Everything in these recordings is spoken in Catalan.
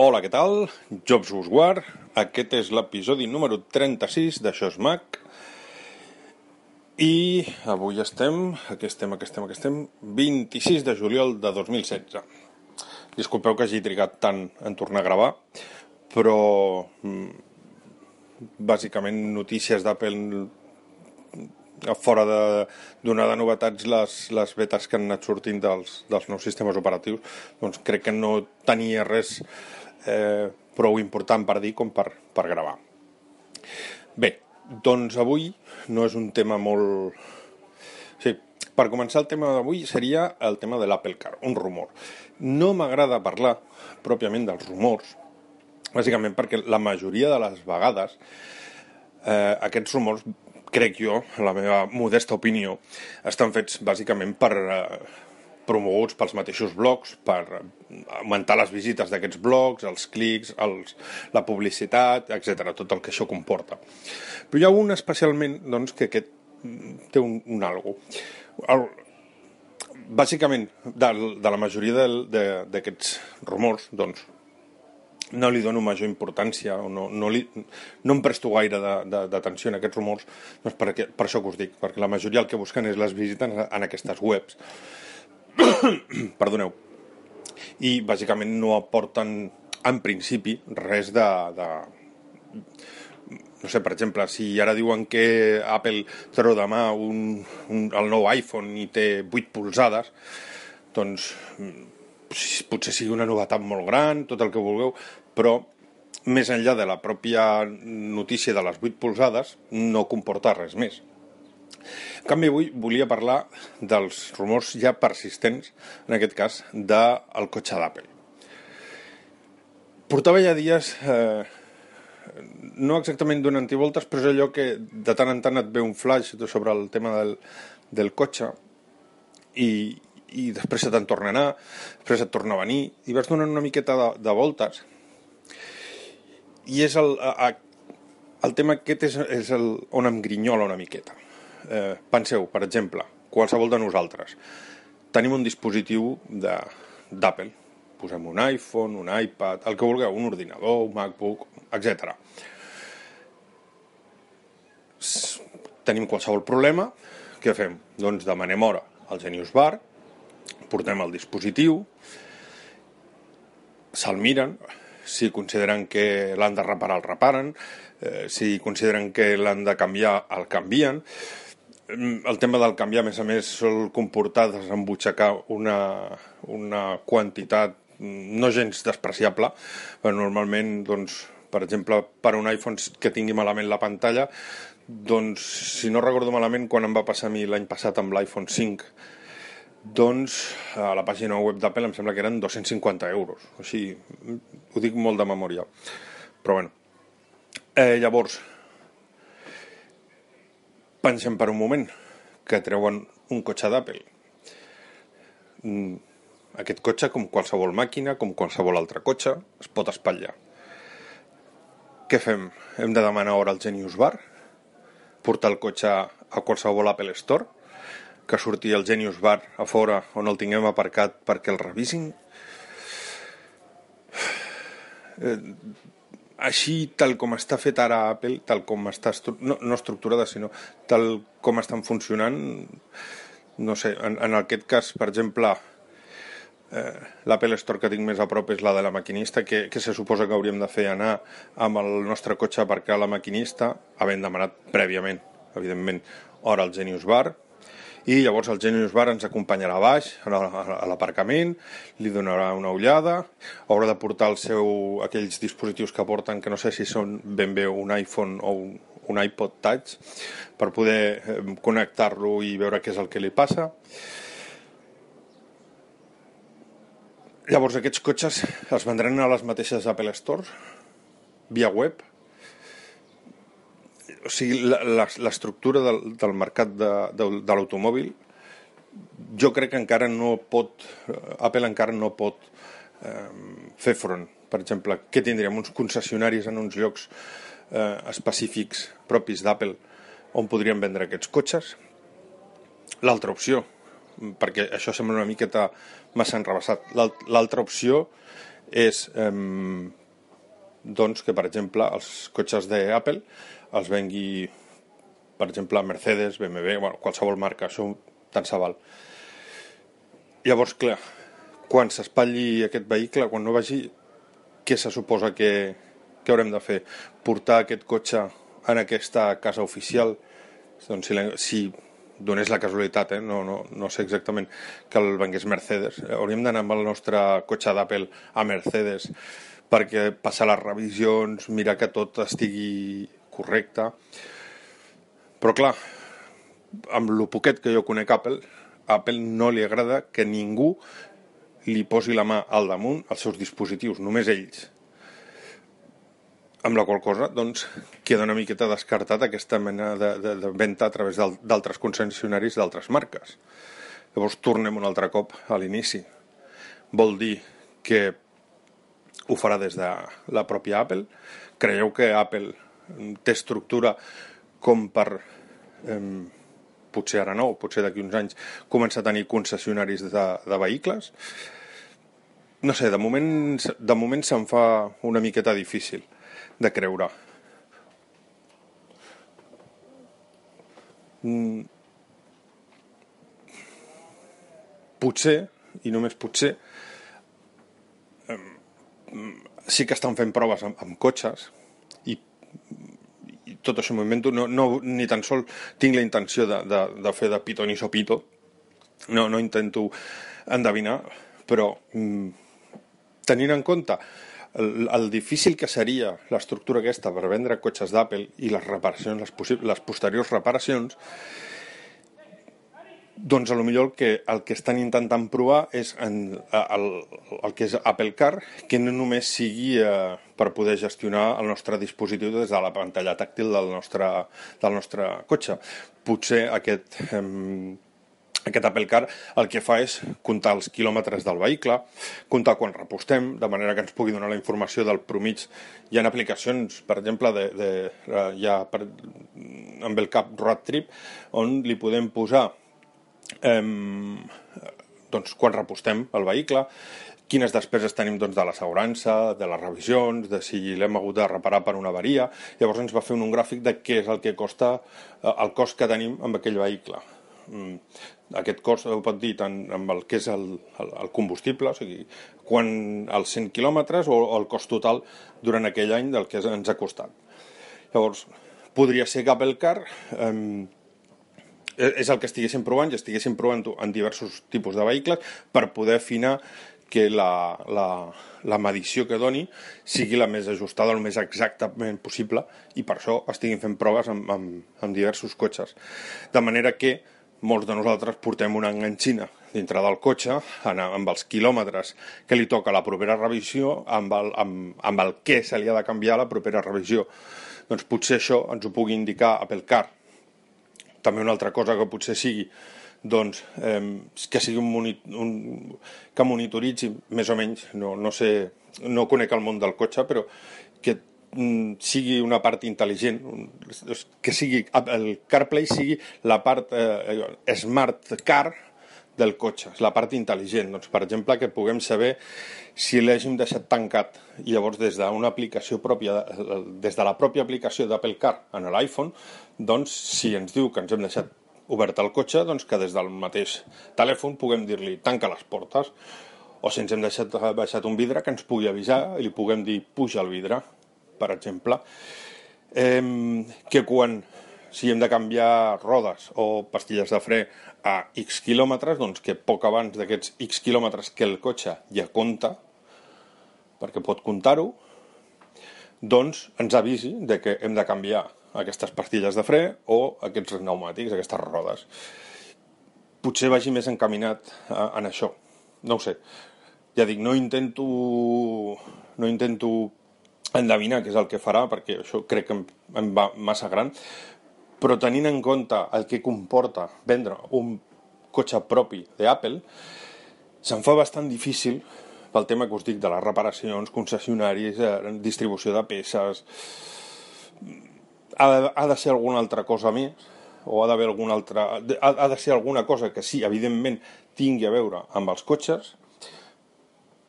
Hola, què tal? Jobs Usguard. Aquest és l'episodi número 36 d'Això és Mac. I avui estem, aquí estem, aquí estem, aquí estem, 26 de juliol de 2016. Disculpeu que hagi trigat tant en tornar a gravar, però mm, bàsicament notícies d'Apple fora de donar de novetats les, les betes que han anat sortint dels, dels nous sistemes operatius, doncs crec que no tenia res eh, prou important per dir com per, per gravar. Bé, doncs avui no és un tema molt... Sí, per començar el tema d'avui seria el tema de l'Apple Car, un rumor. No m'agrada parlar pròpiament dels rumors, bàsicament perquè la majoria de les vegades eh, aquests rumors crec jo, la meva modesta opinió, estan fets bàsicament per eh, promoguts pels mateixos blogs, per augmentar les visites d'aquests blogs, els clics, els, la publicitat, etc, tot el que això comporta. Però hi ha un especialment doncs, que aquest té un, un algo. El, bàsicament, de, de la majoria d'aquests rumors, doncs, no li dono major importància o no, no, li, no em presto gaire d'atenció en aquests rumors doncs perquè, per això que us dic, perquè la majoria el que busquen és les visites en aquestes webs perdoneu i bàsicament no aporten en principi res de, de no sé, per exemple, si ara diuen que Apple treu demà un, un, el nou iPhone i té 8 polzades, doncs potser sigui una novetat molt gran, tot el que vulgueu, però més enllà de la pròpia notícia de les 8 polzades, no comporta res més. En canvi, avui volia parlar dels rumors ja persistents, en aquest cas, del cotxe d'Apple. Portava ja dies, eh, no exactament donant voltes, però és allò que de tant en tant et ve un flash sobre el tema del, del cotxe i, i després se te'n torna a anar, després et torna a venir, i vas donant una miqueta de, de voltes. I és el, a, el tema aquest és, és el, on em grinyola una miqueta. Eh, penseu, per exemple, qualsevol de nosaltres, tenim un dispositiu d'Apple, posem un iPhone, un iPad, el que vulgueu, un ordinador, un MacBook, etc. Tenim qualsevol problema, què fem? Doncs demanem hora al Genius Bar, portem el dispositiu, se'l miren, si consideren que l'han de reparar, el reparen, eh, si consideren que l'han de canviar, el canvien. Mm, el tema del canviar, a més a més, sol comportar desembutxacar una, una quantitat no gens despreciable, però normalment, doncs, per exemple, per un iPhone que tingui malament la pantalla, doncs, si no recordo malament, quan em va passar a mi l'any passat amb l'iPhone 5, doncs a la pàgina web d'Apple em sembla que eren 250 euros. Així, ho dic molt de memòria. Però bueno. Eh, llavors, pensem per un moment que treuen un cotxe d'Apple. Mm, aquest cotxe, com qualsevol màquina, com qualsevol altre cotxe, es pot espatllar. Què fem? Hem de demanar hora al Genius Bar? Portar el cotxe a qualsevol Apple Store? que surti el Genius Bar a fora on el tinguem aparcat perquè el revisin eh, així tal com està fet ara Apple tal com està no, no estructurada sinó tal com estan funcionant no sé, en, en aquest cas per exemple eh, l'Apple Store que tinc més a prop és la de la maquinista que, que se suposa que hauríem de fer anar amb el nostre cotxe a aparcar la maquinista havent demanat prèviament evidentment hora al Genius Bar i llavors el Genius Bar ens acompanyarà a baix, a l'aparcament, li donarà una ullada, haurà de portar el seu, aquells dispositius que porten, que no sé si són ben bé un iPhone o un, un iPod Touch, per poder eh, connectar-lo i veure què és el que li passa. Llavors aquests cotxes es vendran a les mateixes Apple Store, via web. O sigui, l'estructura del, del mercat de, de, de l'automòbil jo crec que encara no pot, Apple encara no pot eh, fer front. Per exemple, què tindríem? Uns concessionaris en uns llocs eh, específics propis d'Apple on podríem vendre aquests cotxes? L'altra opció, perquè això sembla una miqueta massa enrebaçat. L'altra opció és eh, doncs que, per exemple, els cotxes d'Apple els vengui, per exemple, Mercedes, BMW, bueno, qualsevol marca, això tant se val. Llavors, clar, quan s'espatlli aquest vehicle, quan no vagi, què se suposa que, que haurem de fer? Portar aquest cotxe en aquesta casa oficial? Doncs si, si donés la casualitat, eh? no, no, no sé exactament que el vengués Mercedes. Hauríem d'anar amb el nostre cotxe d'Apple a Mercedes perquè passar les revisions, mirar que tot estigui correcte. Però clar, amb lo poquet que jo conec Apple, Apple no li agrada que ningú li posi la mà al damunt als seus dispositius, només ells amb la qual cosa doncs, queda una miqueta descartat aquesta mena de, de, de venda a través d'altres concessionaris d'altres marques. Llavors tornem un altre cop a l'inici. Vol dir que ho farà des de la pròpia Apple? Creieu que Apple té estructura com per, eh, potser ara no, potser d'aquí uns anys, començar a tenir concessionaris de, de vehicles? No sé, de moment, de moment se'm fa una miqueta difícil de creure. Mm. Potser, i només potser, sí que estan fent proves amb, amb cotxes i, i tot això m'ho no, no, ni tan sol tinc la intenció de, de, de fer de pito ni sopito, no, no intento endevinar, però mm, tenint en compte el, el difícil que seria l'estructura aquesta per vendre cotxes d'Apple i les reparacions, les, les posteriors reparacions, doncs a lo millor el que, el que estan intentant provar és en, el, el que és Apple Car, que no només sigui eh, per poder gestionar el nostre dispositiu des de la pantalla tàctil del nostre, del nostre cotxe. Potser aquest... Eh, aquest Apple Car el que fa és comptar els quilòmetres del vehicle, comptar quan repostem, de manera que ens pugui donar la informació del promig. Hi ha aplicacions, per exemple, de, de, ja per, amb el cap Road Trip, on li podem posar eh, doncs, quan repostem el vehicle, quines despeses tenim doncs, de l'assegurança, de les revisions, de si l'hem hagut de reparar per una avaria. Llavors ens va fer un, gràfic de què és el que costa eh, el cost que tenim amb aquell vehicle. Mm, aquest cost ho pot dir tant amb el que és el, el, el combustible, o sigui, quan els 100 quilòmetres o, el cost total durant aquell any del que ens ha costat. Llavors, podria ser que Apple Car eh, és el que estiguéssim provant i estiguéssim provant en diversos tipus de vehicles per poder afinar que la, la, la medició que doni sigui la més ajustada, el més exactament possible i per això estiguin fent proves amb, amb, amb diversos cotxes. De manera que molts de nosaltres portem una enganxina dintre del cotxe amb els quilòmetres que li toca la propera revisió amb el, amb, amb el què se li ha de canviar la propera revisió. Doncs potser això ens ho pugui indicar Apple Car. També una altra cosa que potser sigui doncs, eh, que sigui un, monit, un que monitoritzi més o menys, no, no sé, no conec el món del cotxe, però que Mm, sigui una part intel·ligent, que sigui el CarPlay sigui la part eh, smart car del cotxe, la part intel·ligent. Doncs, per exemple, que puguem saber si l'hàgim deixat tancat i llavors des d'una aplicació pròpia, des de la pròpia aplicació d'Apple Car en l'iPhone, doncs si ens diu que ens hem deixat obert el cotxe, doncs que des del mateix telèfon puguem dir-li tanca les portes o si ens hem deixat baixat un vidre que ens pugui avisar i li puguem dir puja el vidre per exemple, eh, que quan si hem de canviar rodes o pastilles de fre a X quilòmetres, doncs que poc abans d'aquests X quilòmetres que el cotxe ja compta, perquè pot comptar-ho, doncs ens avisi de que hem de canviar aquestes pastilles de fre o aquests pneumàtics, aquestes rodes. Potser vagi més encaminat en això, no ho sé. ja dic, no intento, no intento endevinar què és el que farà, perquè això crec que em, em va massa gran, però tenint en compte el que comporta vendre un cotxe propi d'Apple, se'm fa bastant difícil pel tema que us dic de les reparacions, concessionaris, eh, distribució de peces... Ha de, ha de ser alguna altra cosa més, o ha d'haver alguna altra... Ha, ha de ser alguna cosa que sí, evidentment, tingui a veure amb els cotxes,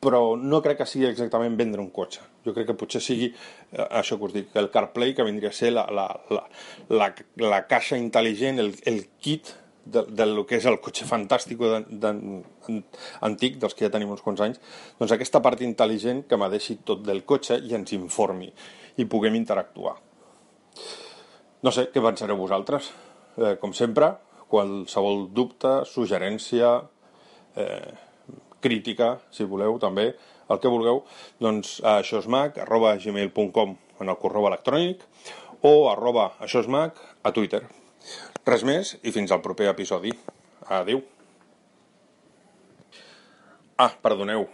però no crec que sigui exactament vendre un cotxe. Jo crec que potser sigui eh, això que us dic, el CarPlay, que vindria a ser la, la, la, la, la caixa intel·ligent, el, el kit de, del que és el cotxe fantàstic de, de, antic, dels que ja tenim uns quants anys, doncs aquesta part intel·ligent que m'adeixi tot del cotxe i ens informi i puguem interactuar. No sé, què pensareu vosaltres? Eh, com sempre, qualsevol dubte, suggerència, eh, crítica, si voleu, també, el que vulgueu, doncs a aixosmac, arroba gmail.com en el correu electrònic o arroba aixosmac a Twitter. Res més i fins al proper episodi. Adéu. Ah, perdoneu,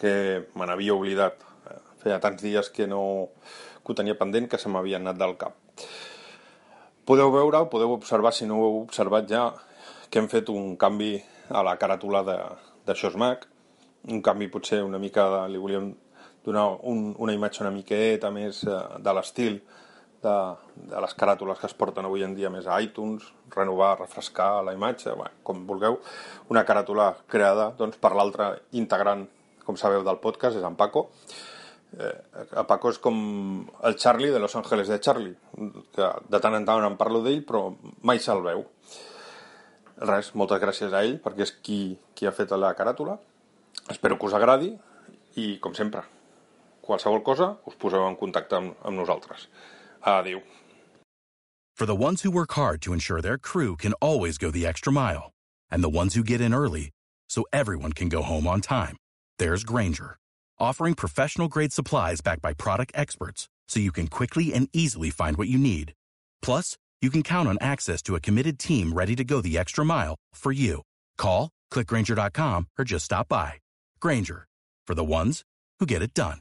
que me n'havia oblidat. Feia tants dies que no que ho tenia pendent que se m'havia anat del cap. Podeu veure, podeu observar, si no ho heu observat ja, que hem fet un canvi a la caràtula de, d'això és Un canvi potser una mica, de, li volíem donar un, una imatge una miqueta més eh, de l'estil de, de les caràtules que es porten avui en dia més a iTunes, renovar, refrescar la imatge, bueno, com vulgueu, una caràtula creada doncs, per l'altre integrant, com sabeu, del podcast, és en Paco. Eh, a Paco és com el Charlie de Los Ángeles de Charlie, que de tant en tant en parlo d'ell, però mai se'l veu. Res, moltes gràcies a ell, perquè és qui, qui ha fet la caràtula. Espero que us agradi i, com sempre, qualsevol cosa us poseu en contacte amb, amb nosaltres. Adéu. For the ones who work hard to ensure their crew can always go the extra mile, and the ones who get in early so everyone can go home on time, there's Granger, offering professional grade supplies backed by product experts so you can quickly and easily find what you need. Plus, you can count on access to a committed team ready to go the extra mile for you. Call, clickgranger.com, or just stop by. Granger, for the ones who get it done.